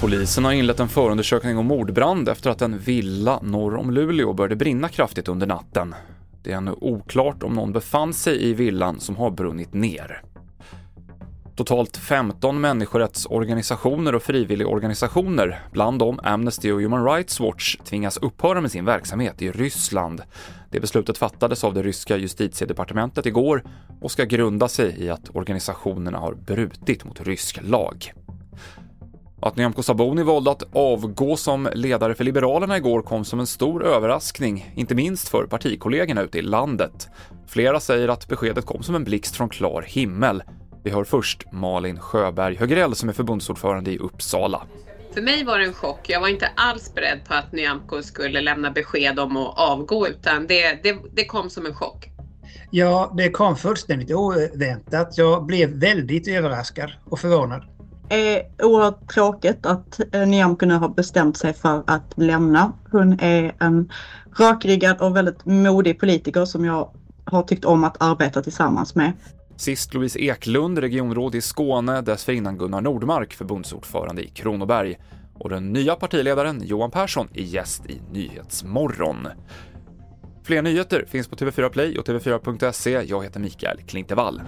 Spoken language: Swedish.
Polisen har inlett en förundersökning om mordbrand efter att en villa norr om Luleå började brinna kraftigt under natten. Det är ännu oklart om någon befann sig i villan som har brunnit ner. Totalt 15 människorättsorganisationer och frivilligorganisationer, bland dem Amnesty och Human Rights Watch, tvingas upphöra med sin verksamhet i Ryssland. Det beslutet fattades av det ryska justitiedepartementet igår och ska grunda sig i att organisationerna har brutit mot rysk lag. Att Nyamko Sabuni valde att avgå som ledare för Liberalerna igår kom som en stor överraskning, inte minst för partikollegorna ute i landet. Flera säger att beskedet kom som en blixt från klar himmel. Vi hör först Malin Sjöberg Högrell som är förbundsordförande i Uppsala. För mig var det en chock. Jag var inte alls beredd på att Nyamko skulle lämna besked om att avgå utan det, det, det kom som en chock. Ja, det kom fullständigt oväntat. Jag blev väldigt överraskad och förvånad. Det är oerhört tråkigt att eh, Nyamko nu har bestämt sig för att lämna. Hon är en rakryggad och väldigt modig politiker som jag har tyckt om att arbeta tillsammans med. Sist Louise Eklund, regionråd i Skåne, dessförinnan Gunnar Nordmark, förbundsordförande i Kronoberg. Och den nya partiledaren Johan Persson är gäst i Nyhetsmorgon. Fler nyheter finns på TV4 Play och TV4.se. Jag heter Mikael Klintevall.